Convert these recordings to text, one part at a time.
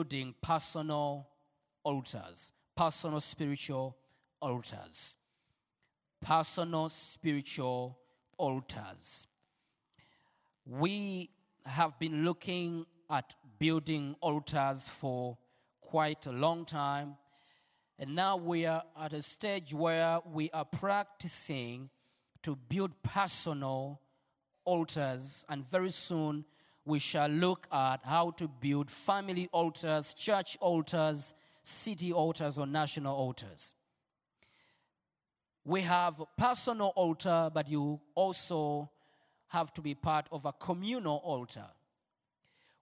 Building personal altars, personal spiritual altars. Personal spiritual altars. We have been looking at building altars for quite a long time, and now we are at a stage where we are practicing to build personal altars, and very soon we shall look at how to build family altars, church altars, city altars, or national altars. We have personal altar, but you also have to be part of a communal altar.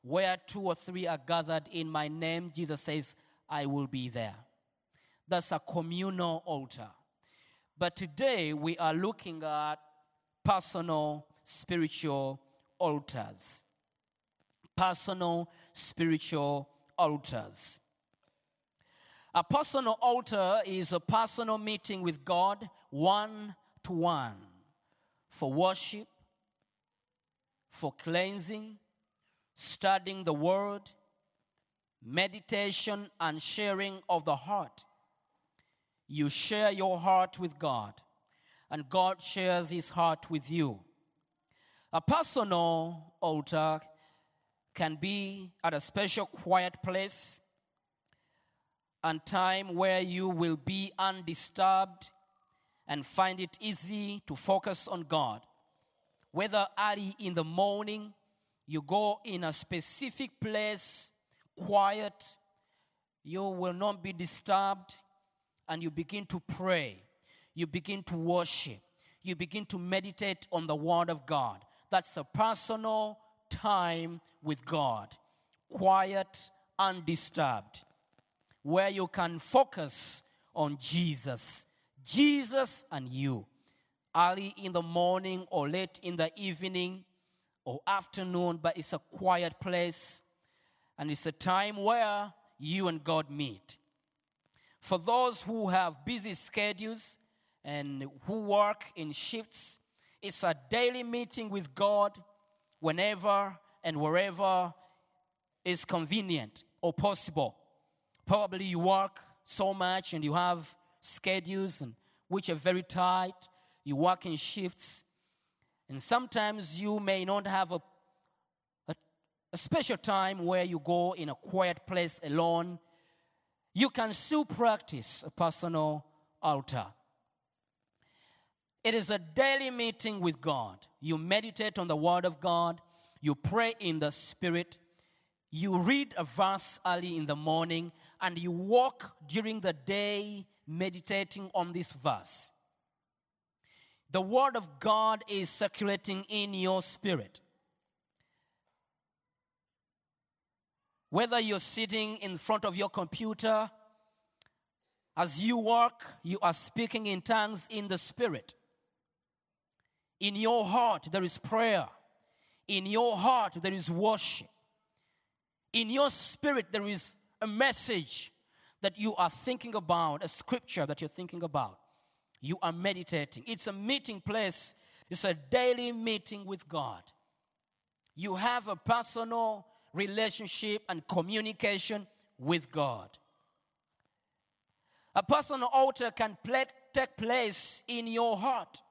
Where two or three are gathered in my name, Jesus says, I will be there. That's a communal altar. But today we are looking at personal spiritual altars. Personal spiritual altars. A personal altar is a personal meeting with God, one to one, for worship, for cleansing, studying the word, meditation, and sharing of the heart. You share your heart with God, and God shares his heart with you. A personal altar can be at a special quiet place and time where you will be undisturbed and find it easy to focus on God. Whether early in the morning, you go in a specific place, quiet, you will not be disturbed, and you begin to pray. You begin to worship. You begin to meditate on the Word of God. That's a personal time with God, quiet, undisturbed where you can focus on Jesus. Jesus and you. Early in the morning or late in the evening or afternoon, but it's a quiet place and it's a time where you and God meet. For those who have busy schedules and who work in shifts, it's a daily meeting with God whenever and wherever is convenient or possible. Probably you work so much and you have schedules and which are very tight you work in shifts and sometimes you may not have a, a, a special time where you go in a quiet place alone. You can still practice a personal altar it is a daily meeting with god you meditate on the word of god you pray in the spirit you read a verse early in the morning and you walk during the day meditating on this verse. The Word of God is circulating in your spirit. Whether you're sitting in front of your computer, as you work, you are speaking in tongues in the spirit. In your heart, there is prayer. In your heart, there is worship in your spirit there is a message that you are thinking about, a scripture that you're thinking about. You are meditating. It's a meeting place, it's a daily meeting with God. You have a personal relationship and communication with God. A personal altar can take place in your heart,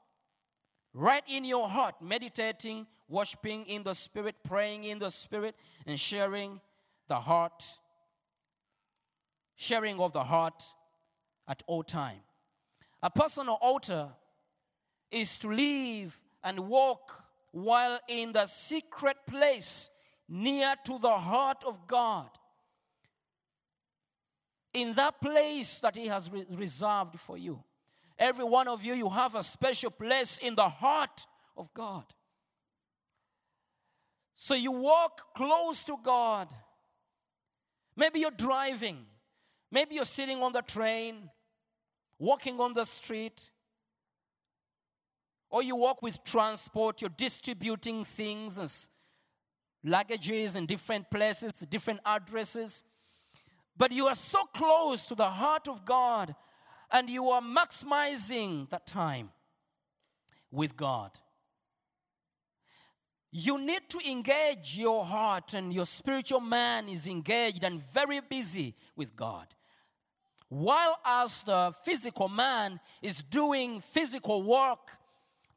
right in your heart, meditating, worshiping in the Spirit, praying in the Spirit, and sharing the heart, sharing of the heart at all time. A personal altar is to live and walk while in the secret place near to the heart of God. In that place that He has re- reserved for you. Every one of you, you have a special place in the heart of God. So you walk close to God. Maybe you're driving. Maybe you're sitting on the train, walking on the street. Or you walk with transport, you're distributing things as luggages in different places, different addresses. But you are so close to the heart of God and you are maximizing that time with God. You need to engage your heart, and your spiritual man is engaged and very busy with God. While as the physical man is doing physical work,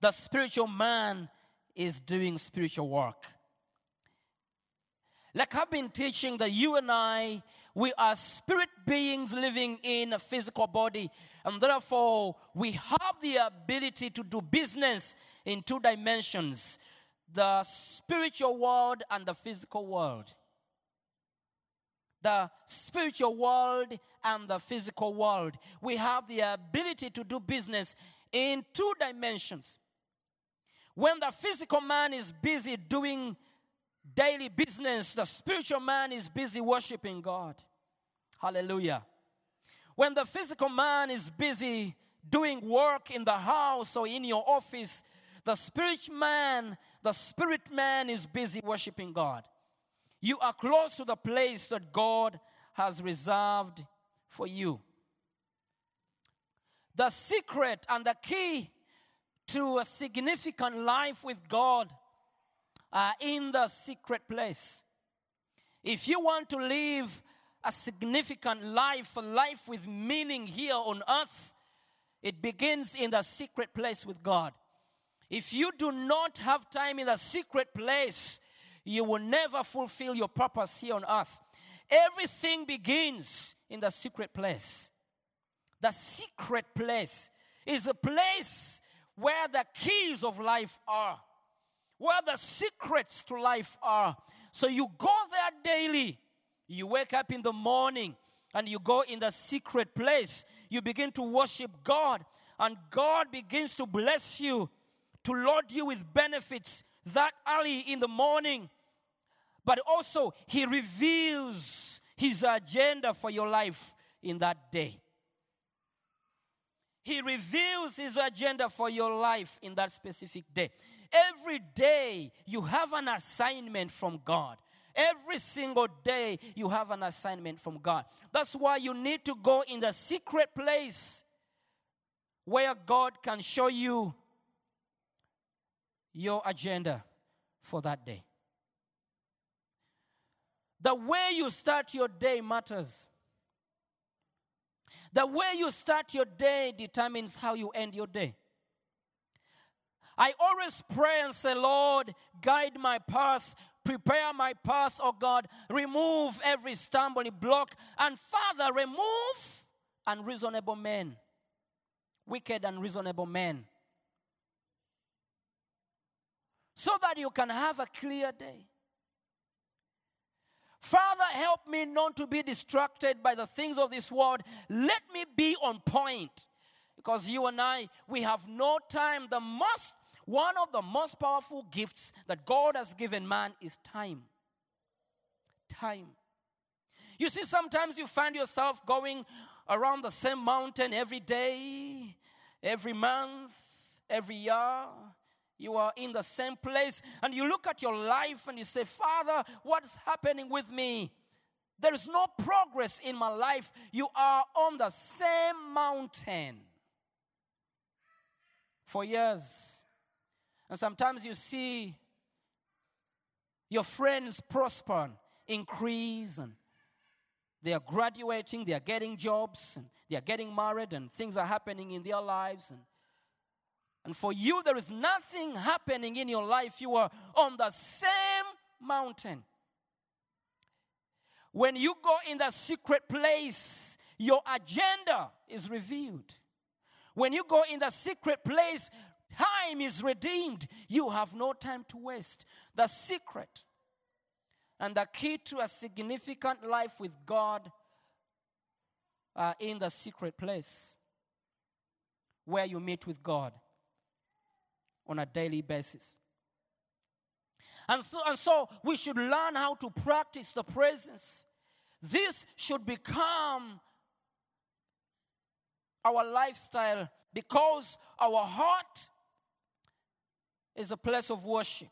the spiritual man is doing spiritual work. Like I've been teaching that you and I, we are spirit beings living in a physical body, and therefore we have the ability to do business in two dimensions the spiritual world and the physical world. The spiritual world and the physical world. We have the ability to do business in two dimensions. When the physical man is busy doing daily business, the spiritual man is busy worshiping God. Hallelujah. When the physical man is busy doing work in the house or in your office, the spirit man, the spirit man is busy worshiping God. You are close to the place that God has reserved for you. The secret and the key to a significant life with God are in the secret place. If you want to live a significant life, a life with meaning here on earth, it begins in the secret place with God. If you do not have time in the secret place, you will never fulfill your purpose here on earth. Everything begins in the secret place. The secret place is a place where the keys of life are, where the secrets to life are. So you go there daily. You wake up in the morning and you go in the secret place. You begin to worship God, and God begins to bless you, to load you with benefits that early in the morning. But also, He reveals His agenda for your life in that day. He reveals his agenda for your life in that specific day. Every day you have an assignment from God. Every single day you have an assignment from God. That's why you need to go in the secret place where God can show you your agenda for that day. The way you start your day matters. The way you start your day determines how you end your day. I always pray and say, Lord, guide my path, prepare my path, oh God, remove every stumbling block, and Father, remove unreasonable men, wicked and reasonable men, so that you can have a clear day. Father, help me not to be distracted by the things of this world. Let me be on point. Because you and I, we have no time. The most, one of the most powerful gifts that God has given man is time. Time. You see, sometimes you find yourself going around the same mountain every day, every month, every year. You are in the same place, and you look at your life and you say, Father, what's happening with me? There is no progress in my life. You are on the same mountain for years. And sometimes you see your friends prosper, increase, and they are graduating, they are getting jobs, and they are getting married, and things are happening in their lives. And, and for you, there is nothing happening in your life. You are on the same mountain. When you go in the secret place, your agenda is revealed. When you go in the secret place, time is redeemed. You have no time to waste. The secret and the key to a significant life with God are in the secret place where you meet with God on a daily basis. And so, and so we should learn how to practice the presence. This should become our lifestyle because our heart is a place of worship.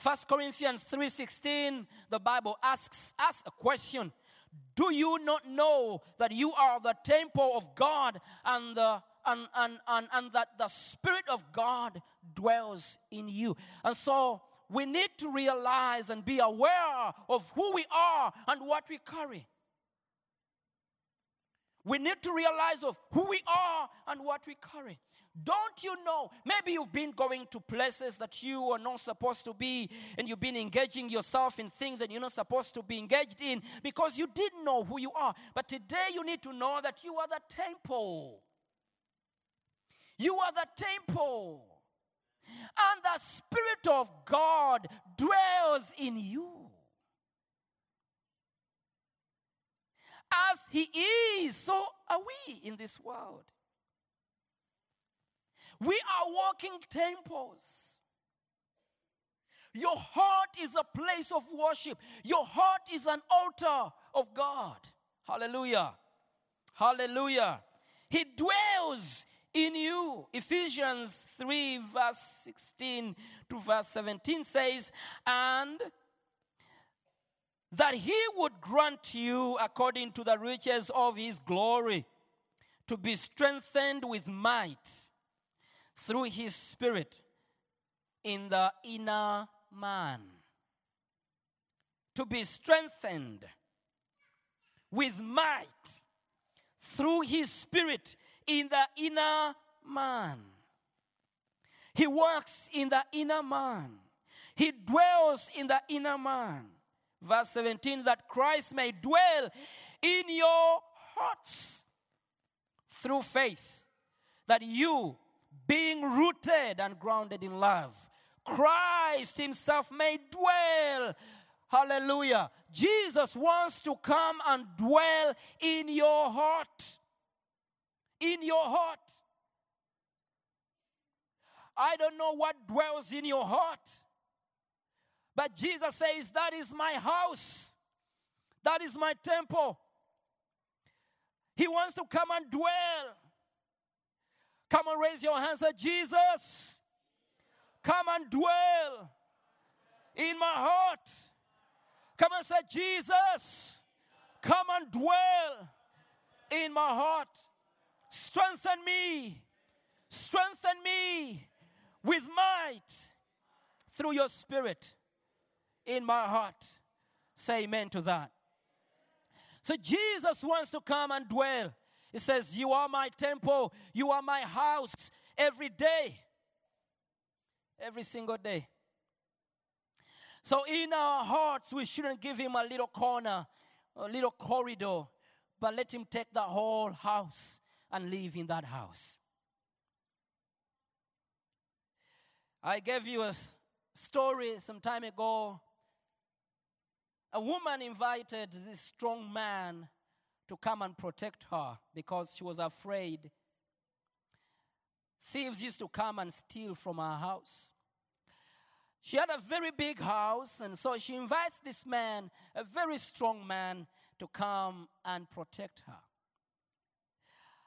1 Corinthians 3:16 the Bible asks us a question Do you not know that you are the temple of God and the and, and, and, and that the Spirit of God dwells in you? And so we need to realize and be aware of who we are and what we carry. We need to realize of who we are and what we carry. Don't you know? Maybe you've been going to places that you are not supposed to be, and you've been engaging yourself in things that you're not supposed to be engaged in because you didn't know who you are. But today you need to know that you are the temple. You are the temple. And the Spirit of God dwells in you. As He is, so are we in this world. We are walking temples. Your heart is a place of worship. Your heart is an altar of God. Hallelujah. Hallelujah. He dwells in you. Ephesians 3, verse 16 to verse 17 says, And that he would grant you, according to the riches of his glory, to be strengthened with might through his spirit in the inner man. To be strengthened with might through his spirit in the inner man. He works in the inner man. He dwells in the inner man. Verse 17 that Christ may dwell in your hearts through faith, that you, being rooted and grounded in love, Christ Himself may dwell. Hallelujah. Jesus wants to come and dwell in your heart. In your heart. I don't know what dwells in your heart. But Jesus says, That is my house. That is my temple. He wants to come and dwell. Come and raise your hands at Jesus. Come and dwell in my heart. Come and say, Jesus, come and dwell in my heart. Strengthen me. Strengthen me with might through your spirit in my heart. Say amen to that. So Jesus wants to come and dwell. He says, You are my temple, you are my house every day, every single day. So in our hearts, we shouldn't give him a little corner, a little corridor, but let him take the whole house and live in that house. I gave you a story some time ago. A woman invited this strong man to come and protect her because she was afraid. Thieves used to come and steal from her house. She had a very big house, and so she invites this man, a very strong man, to come and protect her.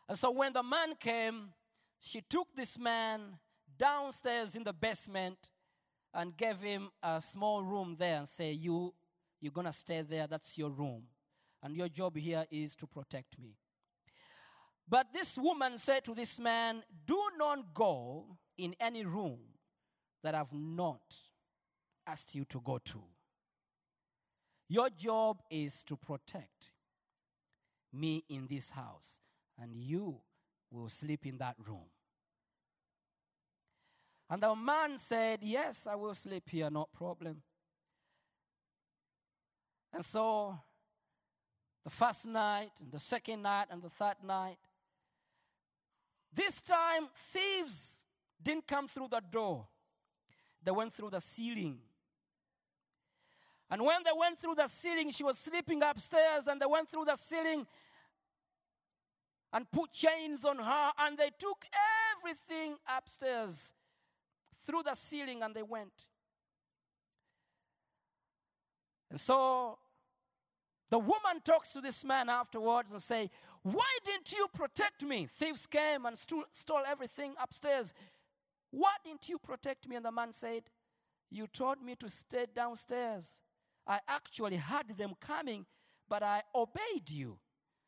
And so when the man came, she took this man downstairs in the basement and gave him a small room there and say, You you're gonna stay there, that's your room. And your job here is to protect me. But this woman said to this man, Do not go in any room that I've not asked you to go to. Your job is to protect me in this house, and you will sleep in that room. And the man said, Yes, I will sleep here, no problem. And so, the first night, and the second night, and the third night, this time, thieves didn't come through the door, they went through the ceiling. And when they went through the ceiling, she was sleeping upstairs, and they went through the ceiling and put chains on her, and they took everything upstairs through the ceiling and they went. And so the woman talks to this man afterwards and say, "Why didn't you protect me? Thieves came and stole, stole everything upstairs. Why didn't you protect me?" And the man said, "You told me to stay downstairs. I actually had them coming, but I obeyed you.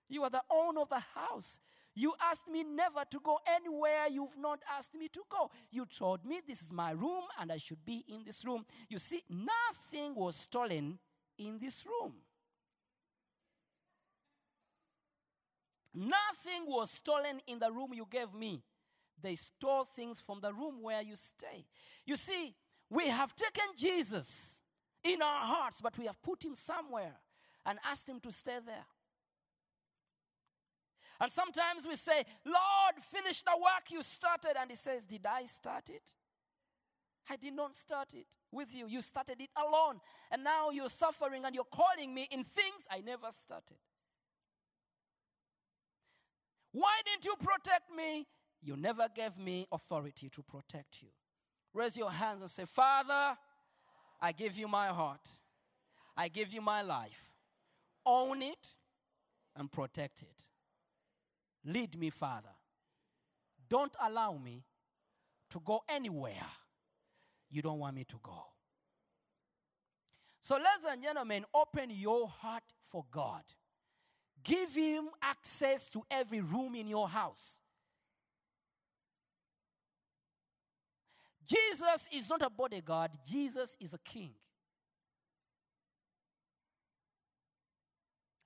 You are the owner of the house. You asked me never to go anywhere you've not asked me to go. You told me this is my room and I should be in this room. You see, nothing was stolen in this room. Nothing was stolen in the room you gave me. They stole things from the room where you stay. You see, we have taken Jesus in our hearts, but we have put him somewhere and asked him to stay there. And sometimes we say, Lord, finish the work you started. And he says, Did I start it? I did not start it with you. You started it alone. And now you're suffering and you're calling me in things I never started. Why didn't you protect me? You never gave me authority to protect you. Raise your hands and say, Father, I give you my heart. I give you my life. Own it and protect it. Lead me, Father. Don't allow me to go anywhere you don't want me to go. So, ladies and gentlemen, open your heart for God. Give Him access to every room in your house. Jesus is not a bodyguard, Jesus is a king.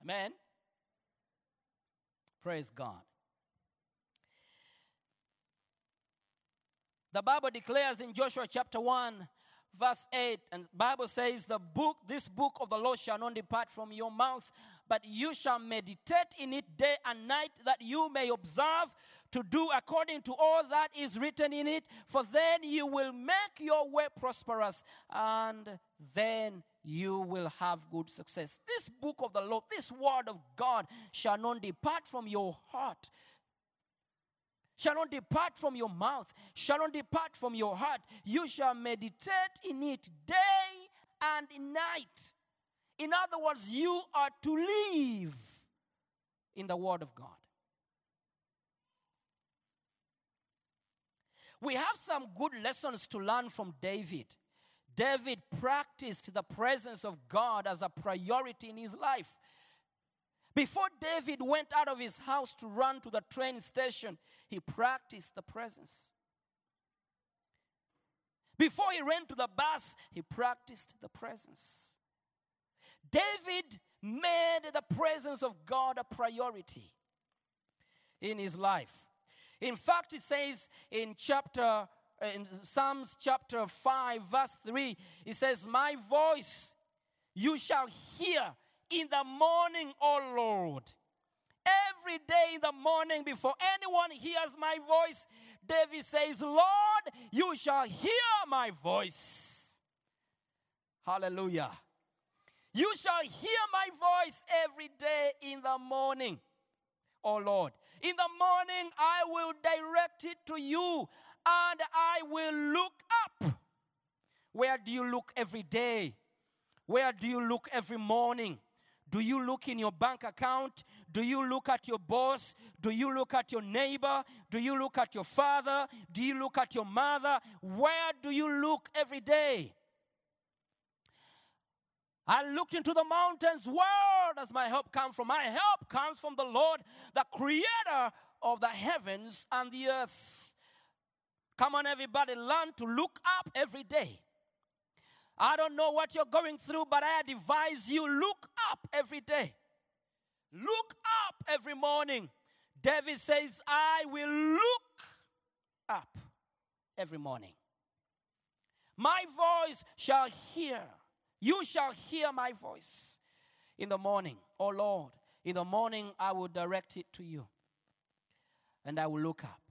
Amen. Praise God. The Bible declares in Joshua chapter 1, verse 8, and Bible says, The book, this book of the law shall not depart from your mouth, but you shall meditate in it day and night, that you may observe to do according to all that is written in it, for then you will make your way prosperous, and then you will have good success. This book of the law, this word of God shall not depart from your heart, shall not depart from your mouth, shall not depart from your heart. You shall meditate in it day and night. In other words, you are to live in the Word of God. We have some good lessons to learn from David. David practiced the presence of God as a priority in his life. Before David went out of his house to run to the train station, he practiced the presence. Before he ran to the bus, he practiced the presence. David made the presence of God a priority in his life. In fact, he says in chapter uh, in Psalms chapter 5 verse 3, he says, "My voice you shall hear in the morning, O Lord. Every day in the morning, before anyone hears my voice, David says, Lord, you shall hear my voice. Hallelujah. You shall hear my voice every day in the morning, O Lord. In the morning, I will direct it to you and I will look up. Where do you look every day? Where do you look every morning? Do you look in your bank account? Do you look at your boss? Do you look at your neighbor? Do you look at your father? Do you look at your mother? Where do you look every day? I looked into the mountains. Where does my help come from? My help comes from the Lord, the creator of the heavens and the earth. Come on, everybody, learn to look up every day. I don't know what you're going through, but I advise you look up every day. Look up every morning. David says, I will look up every morning. My voice shall hear. You shall hear my voice in the morning. Oh Lord, in the morning I will direct it to you and I will look up.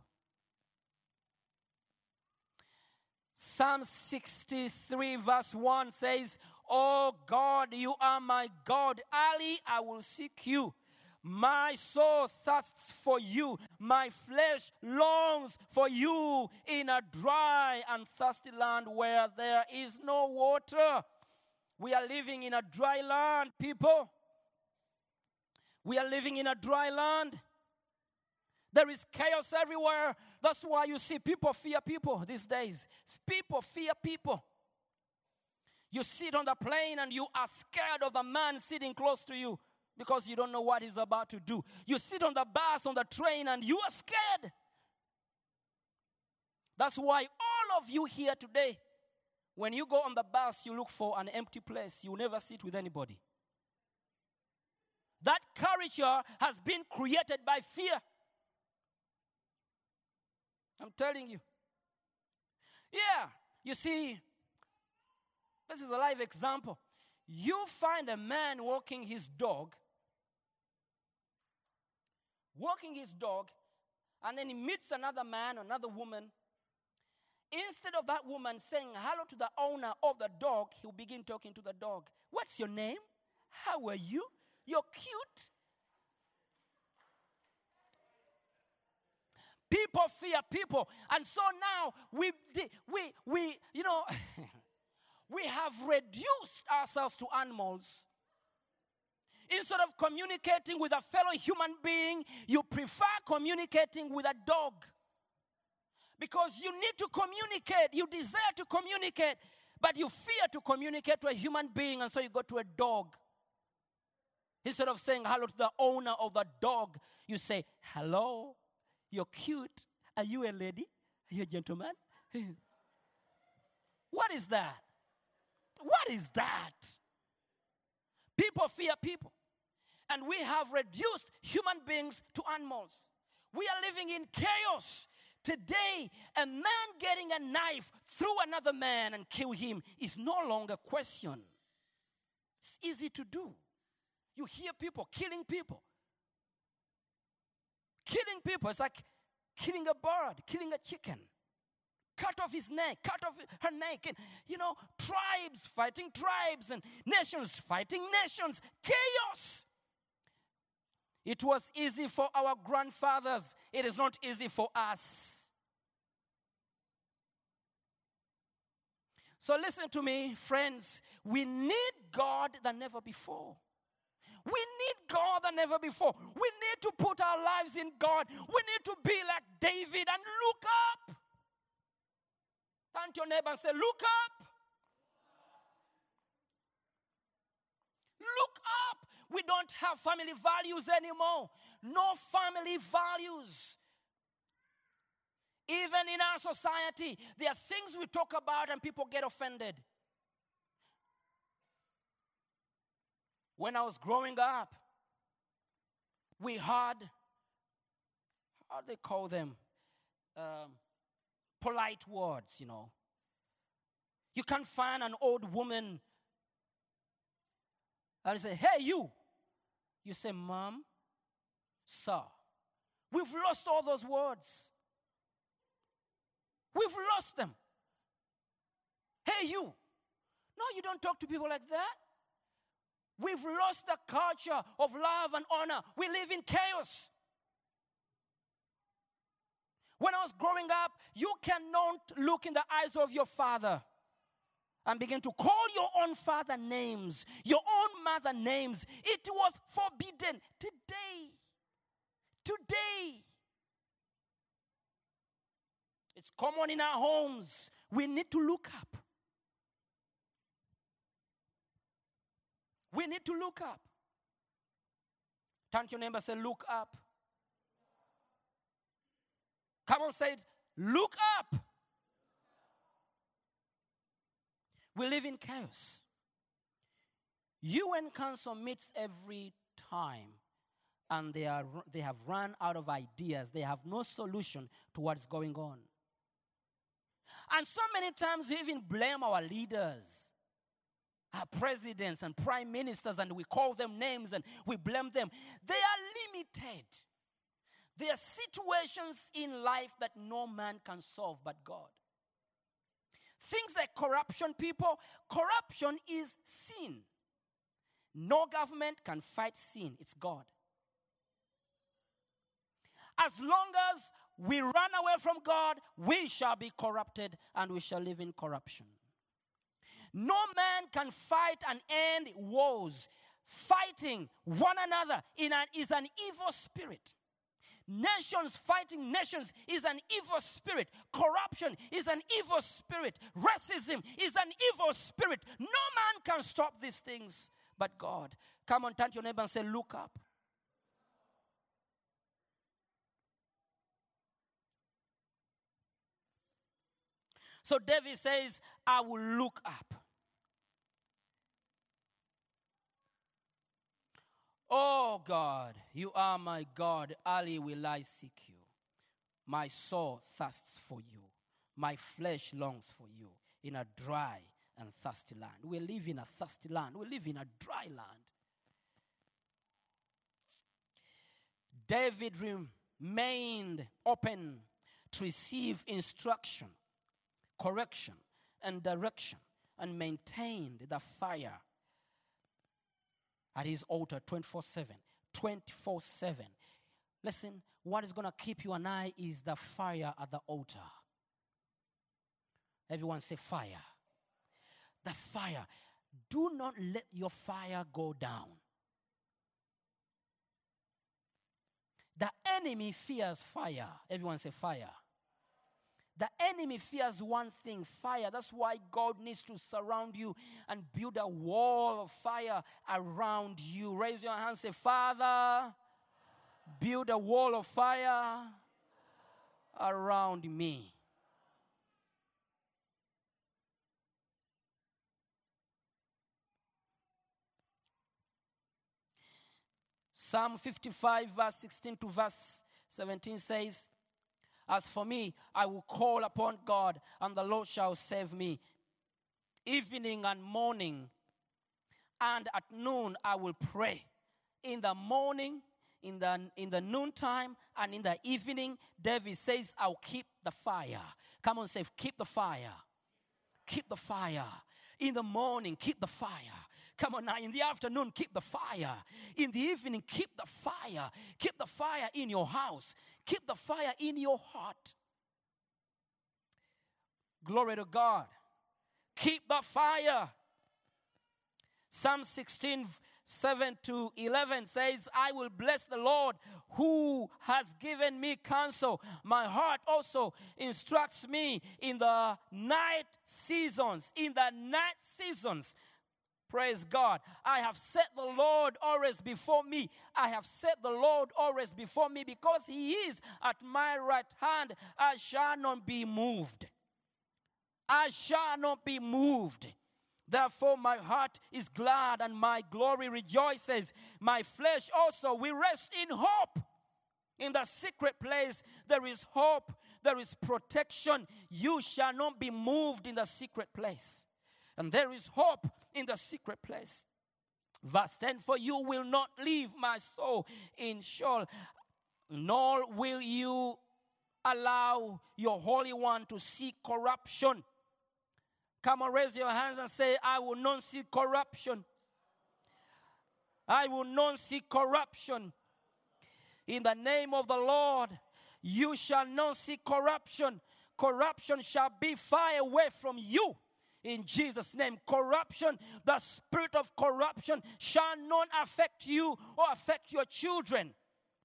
Psalm 63, verse 1 says, Oh God, you are my God. Ali, I will seek you. My soul thirsts for you. My flesh longs for you in a dry and thirsty land where there is no water. We are living in a dry land, people. We are living in a dry land. There is chaos everywhere. That's why you see people fear people these days. People fear people. You sit on the plane and you are scared of the man sitting close to you because you don't know what he's about to do. You sit on the bus, on the train, and you are scared. That's why all of you here today, when you go on the bus, you look for an empty place. You never sit with anybody. That caricature has been created by fear. I'm telling you. Yeah, you see, this is a live example. You find a man walking his dog, walking his dog, and then he meets another man, another woman. Instead of that woman saying hello to the owner of the dog, he'll begin talking to the dog. What's your name? How are you? You're cute. People fear people. And so now we, we, we you know, we have reduced ourselves to animals. Instead of communicating with a fellow human being, you prefer communicating with a dog. Because you need to communicate, you desire to communicate, but you fear to communicate to a human being, and so you go to a dog. Instead of saying hello to the owner of the dog, you say, Hello, you're cute. Are you a lady? Are you a gentleman? what is that? What is that? People fear people. And we have reduced human beings to animals. We are living in chaos. Today, a man getting a knife through another man and kill him is no longer a question. It's easy to do. You hear people killing people. Killing people, it's like killing a bird, killing a chicken. Cut off his neck, cut off her neck. And, you know, tribes fighting tribes and nations fighting nations. Chaos. It was easy for our grandfathers, it is not easy for us. So, listen to me, friends. We need God than never before. We need God than ever before. We need to put our lives in God. We need to be like David and look up. Turn to your neighbor and say, Look up. Look up. We don't have family values anymore. No family values. Even in our society, there are things we talk about and people get offended. When I was growing up, we had, how do they call them? Um, polite words, you know. You can't find an old woman and say, hey, you. You say, mom, sir. We've lost all those words. We've lost them. Hey, you. No, you don't talk to people like that. We've lost the culture of love and honor. We live in chaos. When I was growing up, you cannot look in the eyes of your father and begin to call your own father names, your own mother names. It was forbidden. Today, today, it's common in our homes. We need to look up. We need to look up. Turn to your neighbor say, Look up. Come on, say it. Look up. We live in chaos. UN Council meets every time and they, are, they have run out of ideas. They have no solution to what's going on. And so many times we even blame our leaders, our presidents and prime ministers, and we call them names and we blame them. They are limited. There are situations in life that no man can solve but God. Things like corruption, people, corruption is sin. No government can fight sin, it's God. As long as we run away from God, we shall be corrupted and we shall live in corruption. No man can fight and end wars. Fighting one another in an, is an evil spirit. Nations fighting nations is an evil spirit. Corruption is an evil spirit. Racism is an evil spirit. No man can stop these things but God. Come on, turn to your neighbor and say, Look up. So David says, I will look up. Oh God, you are my God. Early will I seek you. My soul thirsts for you. My flesh longs for you in a dry and thirsty land. We live in a thirsty land. We live in a dry land. David remained open to receive instruction, correction, and direction, and maintained the fire at his altar 24 7. 24 7. Listen, what is going to keep you and I is the fire at the altar. Everyone say fire. The fire. Do not let your fire go down. The enemy fears fire. Everyone say fire. The enemy fears one thing fire. That's why God needs to surround you and build a wall of fire around you. Raise your hand, say, Father, build a wall of fire around me. Psalm 55, verse 16 to verse 17 says, As for me, I will call upon God, and the Lord shall save me. Evening and morning, and at noon I will pray. In the morning, in the, in the noontime, and in the evening, David says, I'll keep the fire. Come on, say, keep the fire. Keep the fire. In the morning, keep the fire. Come on now, in the afternoon, keep the fire. In the evening, keep the fire. Keep the fire in your house. Keep the fire in your heart. Glory to God. Keep the fire. Psalm 16, 7 to 11 says, I will bless the Lord who has given me counsel. My heart also instructs me in the night seasons. In the night seasons. Praise God. I have set the Lord always before me. I have set the Lord always before me because He is at my right hand. I shall not be moved. I shall not be moved. Therefore, my heart is glad and my glory rejoices. My flesh also will rest in hope. In the secret place, there is hope, there is protection. You shall not be moved in the secret place. And there is hope in the secret place. Verse 10 For you will not leave my soul in Sheol, nor will you allow your Holy One to see corruption. Come on, raise your hands and say, I will not see corruption. I will not see corruption. In the name of the Lord, you shall not see corruption. Corruption shall be far away from you. In Jesus' name, corruption, the spirit of corruption shall not affect you or affect your children.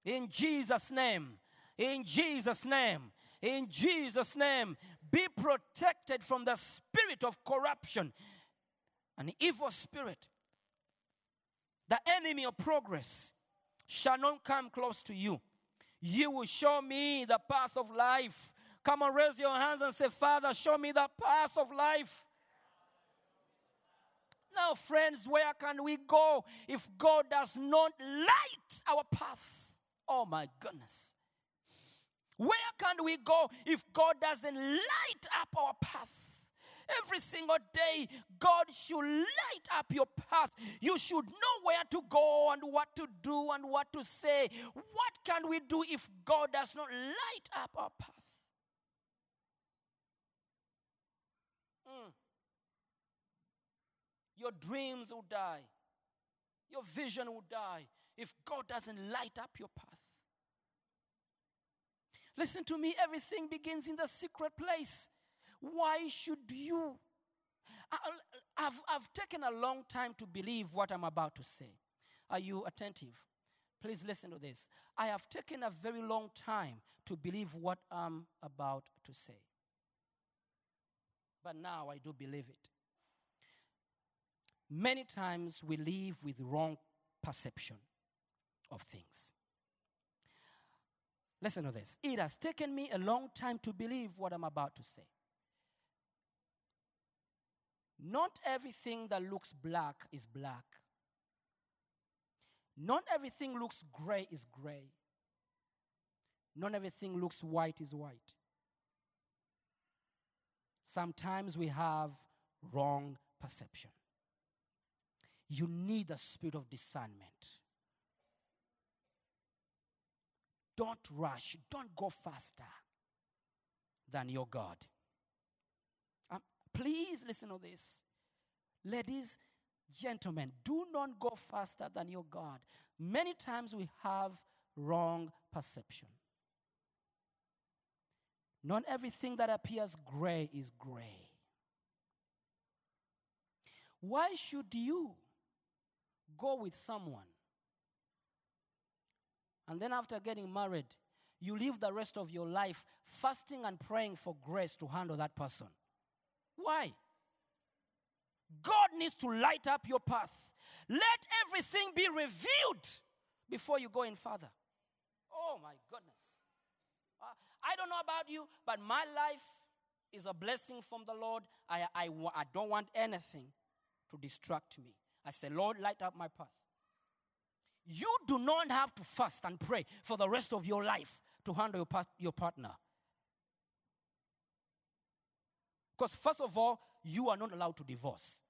In Jesus' name, in Jesus' name, in Jesus' name, be protected from the spirit of corruption, an evil spirit. The enemy of progress shall not come close to you. You will show me the path of life. Come on, raise your hands and say, Father, show me the path of life. Now, friends, where can we go if God does not light our path? Oh, my goodness. Where can we go if God doesn't light up our path? Every single day, God should light up your path. You should know where to go and what to do and what to say. What can we do if God does not light up our path? Your dreams will die, your vision will die if God doesn't light up your path. Listen to me, everything begins in the secret place. Why should you? I- I've, I've taken a long time to believe what I'm about to say. Are you attentive? Please listen to this. I have taken a very long time to believe what I'm about to say. But now I do believe it. Many times we live with wrong perception of things. Listen to this. It has taken me a long time to believe what I'm about to say. Not everything that looks black is black. Not everything looks gray is gray. Not everything looks white is white. Sometimes we have wrong perception. You need the spirit of discernment. Don't rush, don't go faster than your God. Um, please listen to this. Ladies, gentlemen, do not go faster than your God. Many times we have wrong perception. Not everything that appears gray is gray. Why should you go with someone and then after getting married, you live the rest of your life fasting and praying for grace to handle that person? Why? God needs to light up your path. Let everything be revealed before you go in further. Oh my goodness. Uh, I don't know about you, but my life is a blessing from the Lord. I, I, I don't want anything to distract me. I say, Lord, light up my path. You do not have to fast and pray for the rest of your life to handle your, pas- your partner. Because, first of all, you are not allowed to divorce.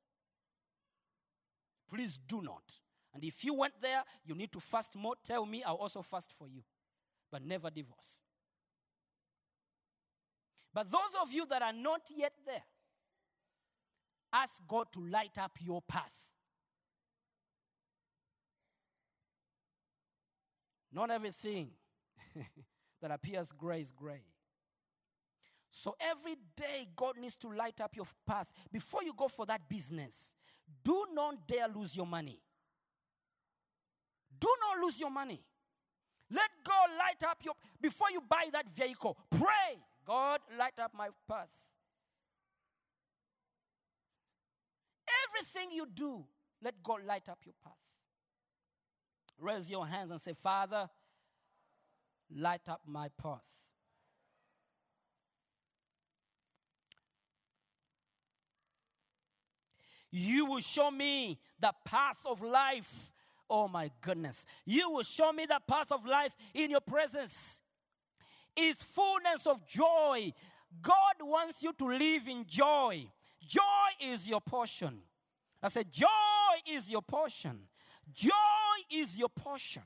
Please do not. And if you went there, you need to fast more. Tell me, I'll also fast for you. But never divorce. But those of you that are not yet there, ask God to light up your path. Not everything that appears gray is gray. So every day, God needs to light up your path. Before you go for that business, do not dare lose your money. Do not lose your money. Let God light up your before you buy that vehicle. Pray, God, light up my path. Everything you do, let God light up your path. Raise your hands and say, Father, light up my path. You will show me the path of life. Oh my goodness. You will show me the path of life in your presence. Is fullness of joy. God wants you to live in joy. Joy is your portion. I said, Joy is your portion. Joy is your portion.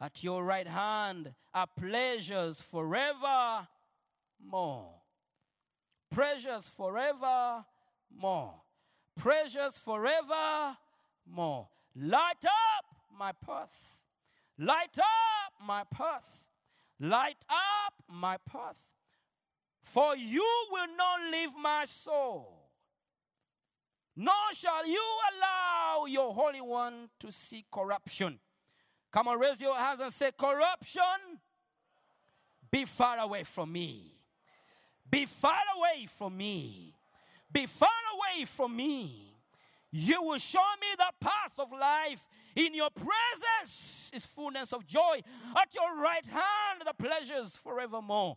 At your right hand are pleasures forever more. Pleasures forever more. Pleasures forever more. Light up my path. Light up my path. Light up my path. For you will not leave my soul, nor shall you allow your Holy One to see corruption. Come on, raise your hands and say, Corruption, be far away from me. Be far away from me. Be far away from me. You will show me the path of life. In your presence is fullness of joy. At your right hand, the pleasures forevermore.